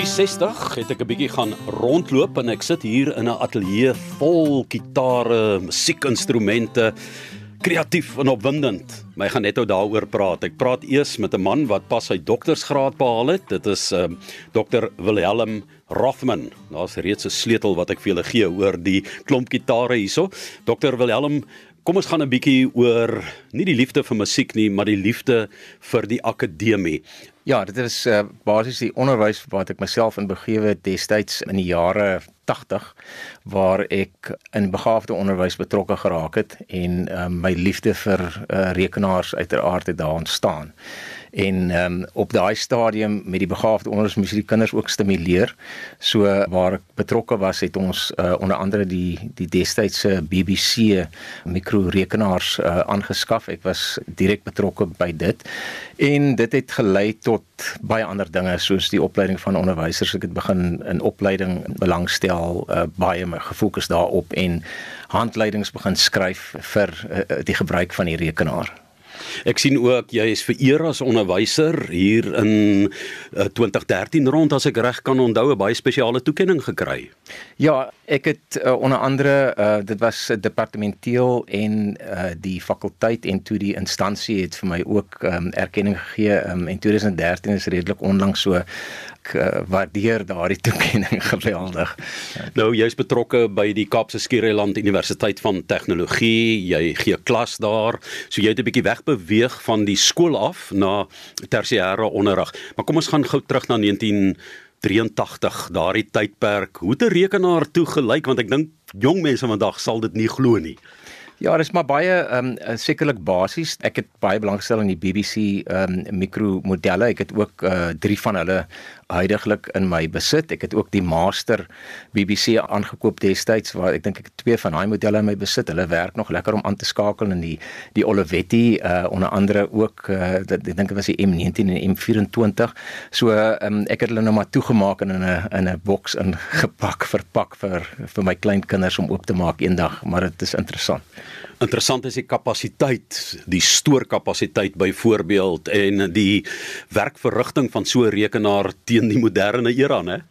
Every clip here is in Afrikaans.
360 het ek 'n bietjie gaan rondloop en ek sit hier in 'n ateljee vol gitare, musiekinstrumente, kreatief en opwindend. My gaan net nou daaroor praat. Ek praat eers met 'n man wat pas sy doktorsgraad behaal het. Dit is um, Dr. Wilhelm Rothman. Daar's reeds 'n sleutel wat ek vir julle gee oor die klomp gitare hierso. Dr. Wilhelm Kom ons gaan 'n bietjie oor nie die liefde vir musiek nie, maar die liefde vir die akademie. Ja, dit is uh, basies die onderwys wat ek myself in begewe destyds in die jare 80 waar ek in begaafde onderwys betrokke geraak het en uh, my liefde vir uh, rekenaars uiteraard het daar ontstaan en um, op daai stadium met die begaafde onderwys moes die kinders ook stimuleer. So waar ek betrokke was het ons uh, onder andere die die destydse BBC mikrorekenaars uh, aangeskaf. Ek was direk betrokke by dit en dit het gelei tot baie ander dinge soos die opleiding van onderwysers. Ek het begin in opleiding belangstel uh, baie my gefokus daarop en handleidings begin skryf vir uh, die gebruik van die rekenaar. Ek sien ook jy is vereer as onderwyser hier in uh, eh, 2013 rond as ek reg kan onthou 'n baie spesiale toekenning gekry. Ja, ek het uh, onder andere uh, dit was departementeel en uh, die fakulteit en toe die instansie het vir my ook um, erkenning gegee um, en 2013 is redelik onlangs so ek uh, waardeer daardie toekenning geweldig. Nou jy's betrokke by die Kaapse Skiereiland Universiteit van Tegnologie. Jy gee klas daar. So jy het 'n bietjie wegbeweeg van die skool af na tersiêre onderrig. Maar kom ons gaan gou terug na 1983, daardie tydperk. Hoe 'n rekenaar toe gelyk want ek dink jong mense vandag sal dit nie glo nie. Ja, dis maar baie ehm um, sekerlik basies. Ek het baie belangstel in die BBC ehm um, mikromodelle. Ek het ook uh drie van hulle huidigelik in my besit. Ek het ook die Master BBC aangekoop destyds waar ek dink ek twee van daai modelle in my besit. Hulle werk nog lekker om aan te skakel in die die Olivetti uh onder andere ook uh dit, ek dink dit was die M19 en M24. So ehm um, ek het hulle nou maar toegemaak en in 'n in 'n boks ingepak, verpak vir vir my kleinkinders om oop te maak eendag, maar dit is interessant. Interessant is die kapasiteit, die stoorkapasiteit byvoorbeeld en die werkverrigting van so 'n rekenaar teen die moderne era, né?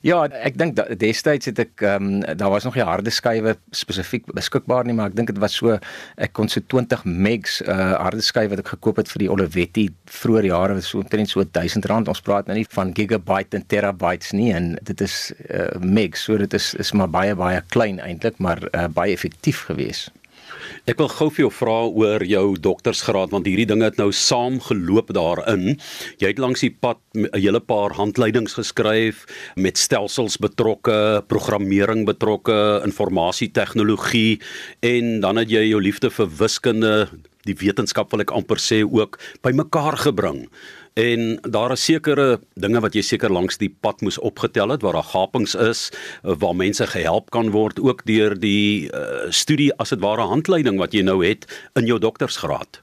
Ja, ek dink destyds het ek ehm um, daar was nog nie harde skywe spesifiek beskikbaar nie, maar ek dink dit was so ek kon so 20 megs uh harde skywe wat ek gekoop het vir die Olivetti vroeër jare was so omtrent so R1000. Ons praat nou nie van gigabyte en terabytes nie en dit is uh megs, so dit is is maar baie baie klein eintlik, maar uh, baie effektief geweest. Ek wil gou vir jou vra oor jou doktorsgraad want hierdie dinge het nou saam geloop daarin. Jy het langs die pad 'n hele paar handleidings geskryf met stelsels betrokke, programmering betrokke, informasie-tegnologie en dan het jy jou liefde vir wiskunde, die wetenskap wil ek amper sê ook bymekaar gebring en daar is sekere dinge wat jy seker langs die pad moes opgetel het waar daar gapings is waar mense gehelp kan word ook deur die uh, studie as dit ware handleiding wat jy nou het in jou doktorsgraad.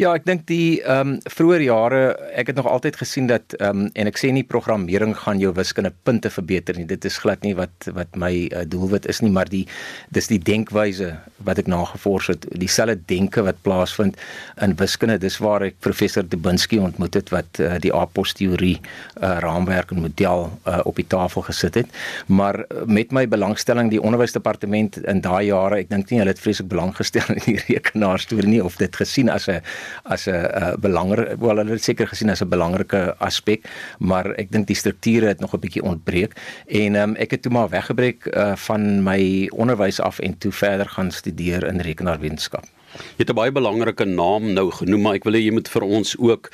Ja, ek dink die ehm um, vroeër jare, ek het nog altyd gesien dat ehm um, en ek sê nie programmering gaan jou wiskunde punte verbeter nie. Dit is glad nie wat wat my uh, doelwit is nie, maar die dis die denkwyse wat ek nagevors het, dieselfde denke wat plaasvind in wiskunde. Dis waar ek professor Dubinsky ontmoet het wat uh, die APOS teorie uh, raamwerk en model uh, op die tafel gesit het. Maar met my belangstelling die onderwysdepartement in daai jare, ek dink nie hulle het vreeslik belang gestel in die rekenaarstorie nie of dit gesien as 'n as 'n belangrike wel hulle het seker gesien as 'n belangrike aspek, maar ek dink die strukture het nog 'n bietjie ontbreek en um, ek het toe maar weggebreek uh, van my onderwys af en toe verder gaan studeer in rekenaarwetenskap. Jy het 'n baie belangrike naam nou genoem, maar ek wil hê jy moet vir ons ook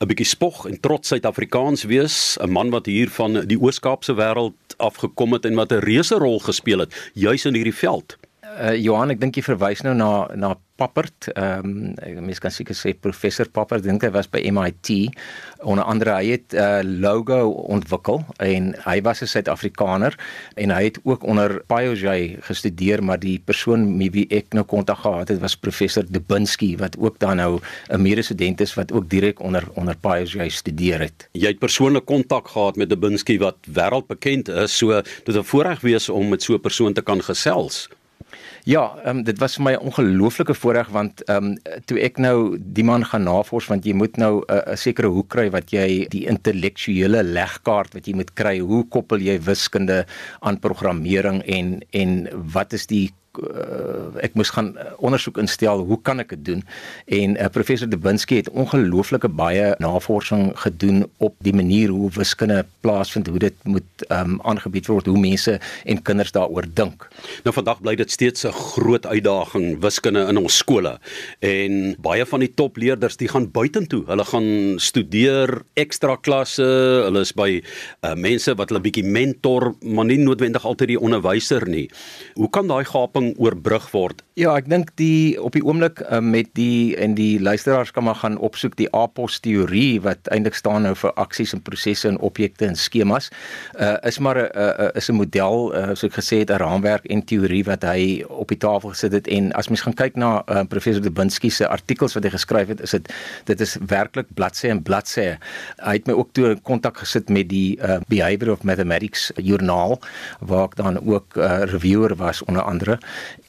'n bietjie spog en trots Suid-Afrikaans wees, 'n man wat hier van die Oos-Kaapse wêreld afgekom het en wat 'n reuse rol gespeel het juis in hierdie veld. Uh, Johan, ek dink jy verwys nou na na Pappert. Ehm um, mense kan seker sê professor Pappert dink hy was by MIT. Onder andere hy het 'n uh, eh, logo ontwikkel en hy was 'n Suid-Afrikaner en hy het ook onder Piaget gestudeer, maar die persoon met wie ek nou kontak gehad het was professor Dubinsky wat ook dan nou 'n medestudent is wat ook direk onder onder Piaget studeer het. Jy het persoonlik kontak gehad met Dubinsky wat wêreldbekend is, so dit 'n voorreg wees om met so 'n persoon te kan gesels. Ja, ehm um, dit was vir my 'n ongelooflike voorreg want ehm um, toe ek nou die man gaan navors want jy moet nou 'n uh, sekere hoek kry wat jy die intellektuele legkaart wat jy moet kry, hoe koppel jy wiskunde aan programmering en en wat is die uh, ek moes gaan uh, ondersoek instel hoe kan ek dit doen? En uh, professor De Binsky het ongelooflike baie navorsing gedoen op die manier hoe wiskunde plaasvind hoe dit moet um, aangebied word hoe mense en kinders daaroor dink. Nou vandag bly dit steeds 'n groot uitdaging wiskunde in ons skole. En baie van die topleerders die gaan buitentoe. Hulle gaan studeer ekstra klasse. Hulle is by uh, mense wat hulle bietjie mentor maar nie noodwendig altyd die onderwyser nie. Hoe kan daai gaping oorbrug word? Ja, ek dink die op die oomblik uh, met die in die luisteraars kan maar gaan opsoek die APOS teorie wat eintlik staan nou vir aksies en prosesse en objekte en skemas. Uh is maar 'n uh, uh, is 'n model uh, soos ek gesê het 'n raamwerk en teorie wat hy op die tafel gesit het en as mens gaan kyk na uh, professor De Binsky se artikels wat hy geskryf het, is dit dit is werklik bladsy en bladsy. Hy het my ook toe in kontak gesit met die uh, Behavior of Mathematics joernaal waar ek dan ook 'n uh, reviewer was onder andere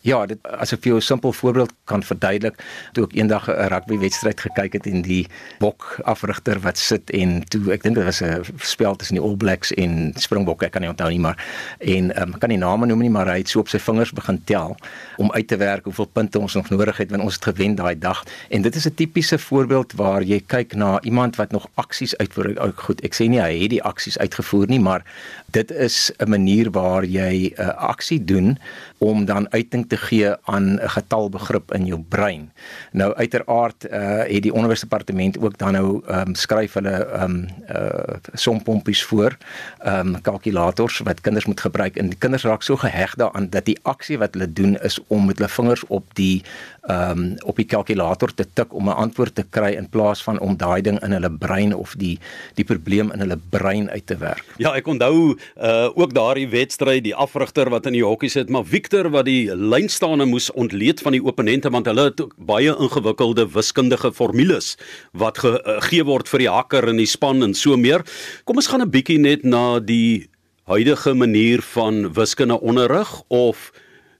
Ja, dit as ek vir jou 'n simpel voorbeeld kan verduidelik, toe ek eendag 'n rugby wedstryd gekyk het en die bok afrigter wat sit en toe ek dink dit was 'n spel tussen die All Blacks en Springbokke, ek kan nie onthou nie, maar en um, kan nie name noem nie, maar hy het so op sy vingers begin tel om uit te werk hoeveel punte ons nog nodig het want ons het gewen daai dag. En dit is 'n tipiese voorbeeld waar jy kyk na iemand wat nog aksies uitvoer. Ook goed, ek sê nie hy het die aksies uitgevoer nie, maar dit is 'n manier waar jy 'n uh, aksie doen om dan uiting te gee aan 'n getalbegrip in jou brein. Nou uiteraard uh het die onderwysdepartement ook dan nou um, skryf hulle ehm um, uh sompompies voor, ehm um, kalkulators wat kinders moet gebruik en die kinders raak so geheg daaraan dat die aksie wat hulle doen is om met hulle vingers op die ehm um, op die kalkulator te tik om 'n antwoord te kry in plaas van om daai ding in hulle brein of die die probleem in hulle brein uit te werk. Ja, ek onthou uh ook daardie wedstryd, die afrigter wat in die hokkie sit, maar Victor wat die lynstaande moes ontleed van die opponente want hulle het baie ingewikkelde wiskundige formules wat gegee word vir die hakker in die span en so meer. Kom ons gaan 'n bietjie net na die huidige manier van wiskunde onderrig of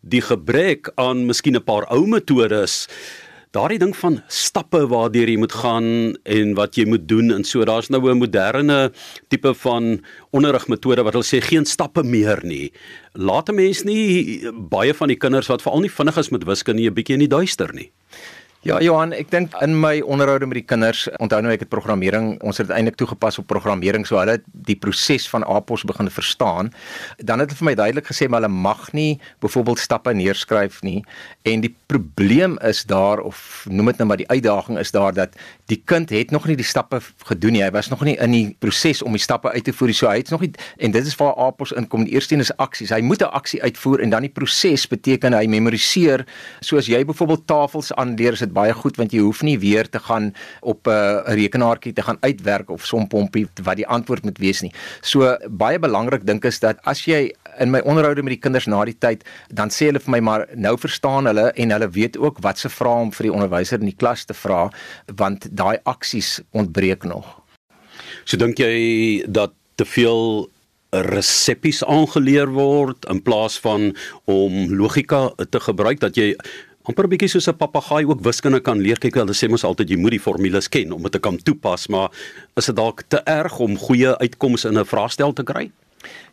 die gebrek aan miskien 'n paar ou metodes daardie ding van stappe waardeur jy moet gaan en wat jy moet doen en so daar's nou 'n moderne tipe van onderrigmetode wat hulle sê geen stappe meer nie. Laat 'n mens nie baie van die kinders wat veral nie vinnig is met wiskunde 'n bietjie in die duister nie. Ja Johan, ek dink in my onderhoude met die kinders, onthou nou ek het programmering, ons het eintlik toegepas op programmering, so hulle die proses van APOS begin verstaan. Dan het hulle vir my duidelik gesê maar hulle mag nie byvoorbeeld stappe neerskryf nie en die probleem is daar of noem dit nou maar die uitdaging is daar dat die kind het nog nie die stappe gedoen nie. Hy was nog nie in die proses om die stappe uit te voer nie. So hy het nog nie en dit is waar APOS inkom. Die eerste een is aksies. Hy moet 'n aksie uitvoer en dan die proses beteken hy memoriseer soos jy byvoorbeeld tafels aanleer dit baie goed want jy hoef nie weer te gaan op 'n uh, rekenaartjie te gaan uitwerk of sompompie wat die antwoord moet wees nie. So baie belangrik dink is dat as jy in my onderhoude met die kinders na die tyd dan sê hulle vir my maar nou verstaan hulle en hulle weet ook wat se vra om vir die onderwyser in die klas te vra want daai aksies ontbreek nog. So dink jy dat te veel resepties aangeleer word in plaas van om logika te gebruik dat jy amper 'n bietjie soos 'n papegaai ook wiskunde kan leer. Kyk, hulle sê mos altyd jy moet die formules ken om dit te kan toepas, maar is dit dalk te erg om goeie uitkomste in 'n vraestel te kry?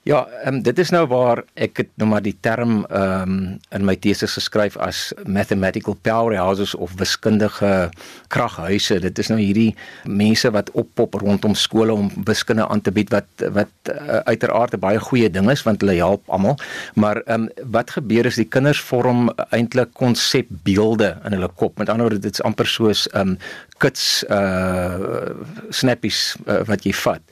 Ja, um, dit is nou waar ek het nou maar die term ehm um, in my teses geskryf as mathematical powerhouses of wiskundige kraghuise. Dit is nou hierdie mense wat oppop rondom skole om wiskunde aan te bied wat wat uh, uiteraard 'n baie goeie ding is want hulle help almal. Maar ehm um, wat gebeur is die kinders vorm eintlik konsepbeelde in hulle kop. Met ander woorde, dit is amper soos ehm um, kits uh snappies uh, wat jy vat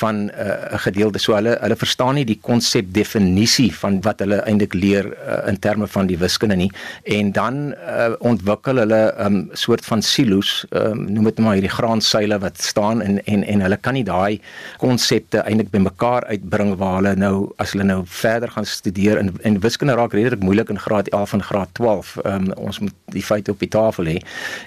van 'n uh, gedeelte. So hulle hulle verstaan nie die konsep definisie van wat hulle eintlik leer uh, in terme van die wiskunde nie. En dan uh, ontwikkel hulle 'n um, soort van silo's um, noem dit maar hierdie graansuile wat staan en en en hulle kan nie daai konsepte eintlik bymekaar uitbring waar hulle nou as hulle nou verder gaan studeer in en wiskunde raak redelik moeilik in graad 11 en graad 12 um, ons moet die feite op die tafel hê.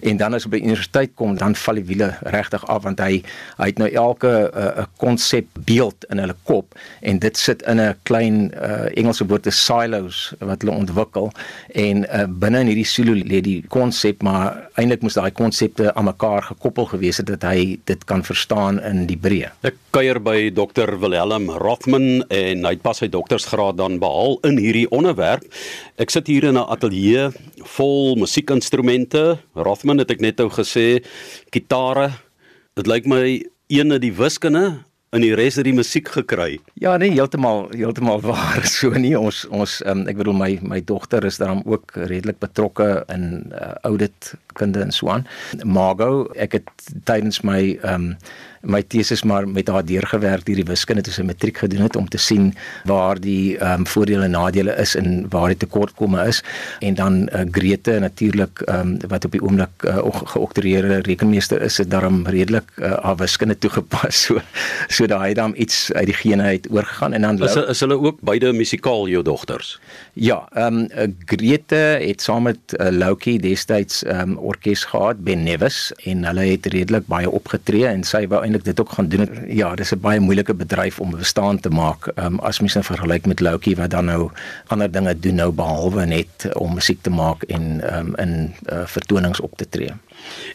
En dan as op by universiteit kom dan val die wiele regtig af want hy hy het nou elke 'n uh, konsep beeld in hulle kop en dit sit in 'n klein uh, Engelse woord is silos wat hulle ontwikkel en uh, binne in hierdie silo lê die konsep maar eintlik moes daai konsepte aan mekaar gekoppel gewees het dat hy dit kan verstaan in die breë. Ek kuier by Dr Willem Rothman en hy het pas sy doktorsgraad dan behaal in hierdie onderwerp. Ek sit hier in 'n ateljee vol musiekinstrumente. Rothman het ek net nou gesê, gitare. Dit lyk my ene die wiskunde in die res het die musiek gekry. Ja, nee, heeltemal heeltemal waar so nie. Ons ons um, ek bedoel my my dogter is daarom ook redelik betrokke in uh, audit kunde en so aan. Margo, ek het tydens my ehm um, my teses maar met haar deurgewerk hierdie wiskunde toe sy matriek gedoen het om te sien waar die ehm um, voordele en nadele is en waar die tekortkomme is. En dan uh, Grete natuurlik ehm um, wat op die oomblik uh, geoktroeëerde rekenmeester is het daarom redelik uh, haar wiskunde toegepas. So so daai dan iets uit die gene uit oorgegaan en dan is, is hulle ook beide musikaal jou dogters? Ja ehm um, Grete het saam met uh, Loukie destyds ehm um, orkes gehad Ben Nevis en hulle het redelik baie opgetree en sy wou eintlik dit ook gaan doen. Ja, dis 'n baie moeilike bedryf om bestaan te maak. Ehm um, as mens nou vergelyk met Loukie wat dan nou ander dinge doen nou behalwe net om musiek te maak en ehm um, in uh, vertonings op te tree.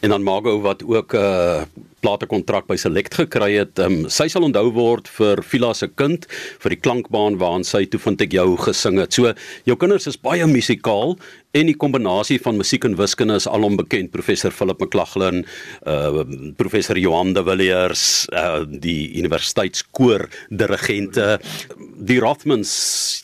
En dan Margo wat ook 'n uh, platekontrak by Select gekry het. Um, sy sal onthou word vir Vila se kind vir die klankbaan waarin sy toe vind ek jou gesing het. So jou kinders is baie musikaal en die kombinasie van musiek en wiskunde is alom bekend. Professor Philip McLaughlin, uh professor Johan de Villiers, uh die universiteitskoor dirigente, die Rothmans,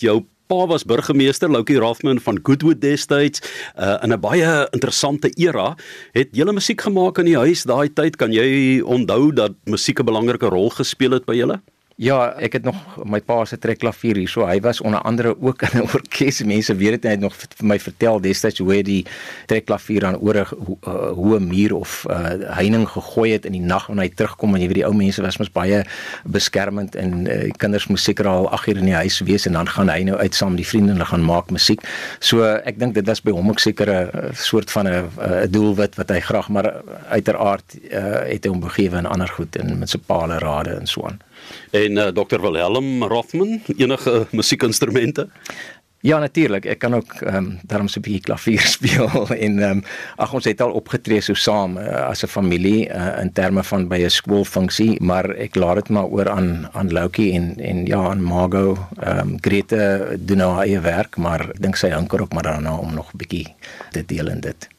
jou pa was burgemeester Loukie Rothman van Goodwood destyds uh, in 'n baie interessante era het julle musiek gemaak in die huis daai tyd? Kan jy onthou dat musiek 'n belangrike rol gespeel het by julle Ja, ek het nog my pa se trekklavier hier. So hy was onder andere ook in 'n orkes. Mense weet dit het nog vir my vertel destyds hoe hy die trekklavier aan oor 'n uh, hoë muur of uh, heining gegooi het in die nag wanneer hy terugkom en jy weet die ou mense was mos baie beskermend en uh, kinders moes seker al 8 uur in die huis wees en dan gaan hy nou uit saam met die vriende en hulle gaan maak musiek. So ek dink dit was by hom ook seker 'n soort van 'n doelwit wat hy graag maar uiteraard uh, het hy hom begewe in ander goed en met sy paale rade en so aan. En uh, Dr Wilhelm Rothman, enige musiekinstrumente? Ja natuurlik, ek kan ook ehm um, daarom so 'n bietjie klavier speel en ehm um, ag ons het al opgetree so saam uh, as 'n familie uh, in terme van by 'n skoolfunksie, maar ek laat dit maar oor aan aan Loukie en en ja aan Margo. Ehm um, Grete doen nou haar eie werk, maar ek dink sy hanker ook maar daarna om nog 'n bietjie te deel in dit.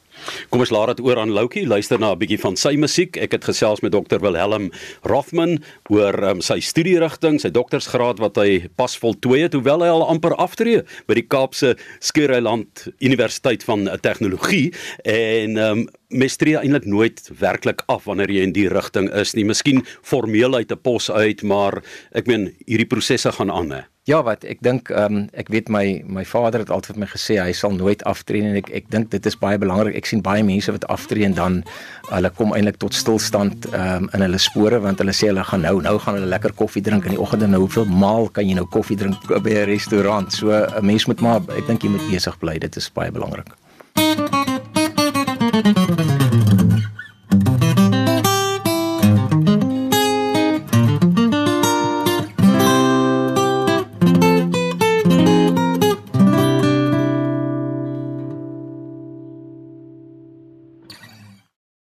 Kom ons laat dit oor aan Loukie, luister na 'n bietjie van sy musiek. Ek het gesels met Dr Wilhelm Rothman oor um, sy studierigting, sy doktorsgraad wat hy pas voltooi het, hoewel hy al amper aftree by die Kaapse Skiereiland Universiteit van Tegnologie en um, Mestrie eintlik nooit werklik af wanneer jy in die rigting is nie. Miskien formeel uit 'n pos uit, maar ek meen hierdie prosesse gaan aan hè. Ja, wat ek dink ehm um, ek weet my my vader het altyd vir my gesê hy sal nooit aftree en ek ek dink dit is baie belangrik. Ek sien baie mense wat aftree en dan hulle kom eintlik tot stilstand ehm um, in hulle spore want hulle sê hulle gaan nou nou gaan hulle lekker koffie drink in die oggend en nou hoeveel maal kan jy nou koffie drink by 'n restaurant? So 'n mens moet maar ek dink jy moet besig bly. Dit is baie belangrik. Thank you.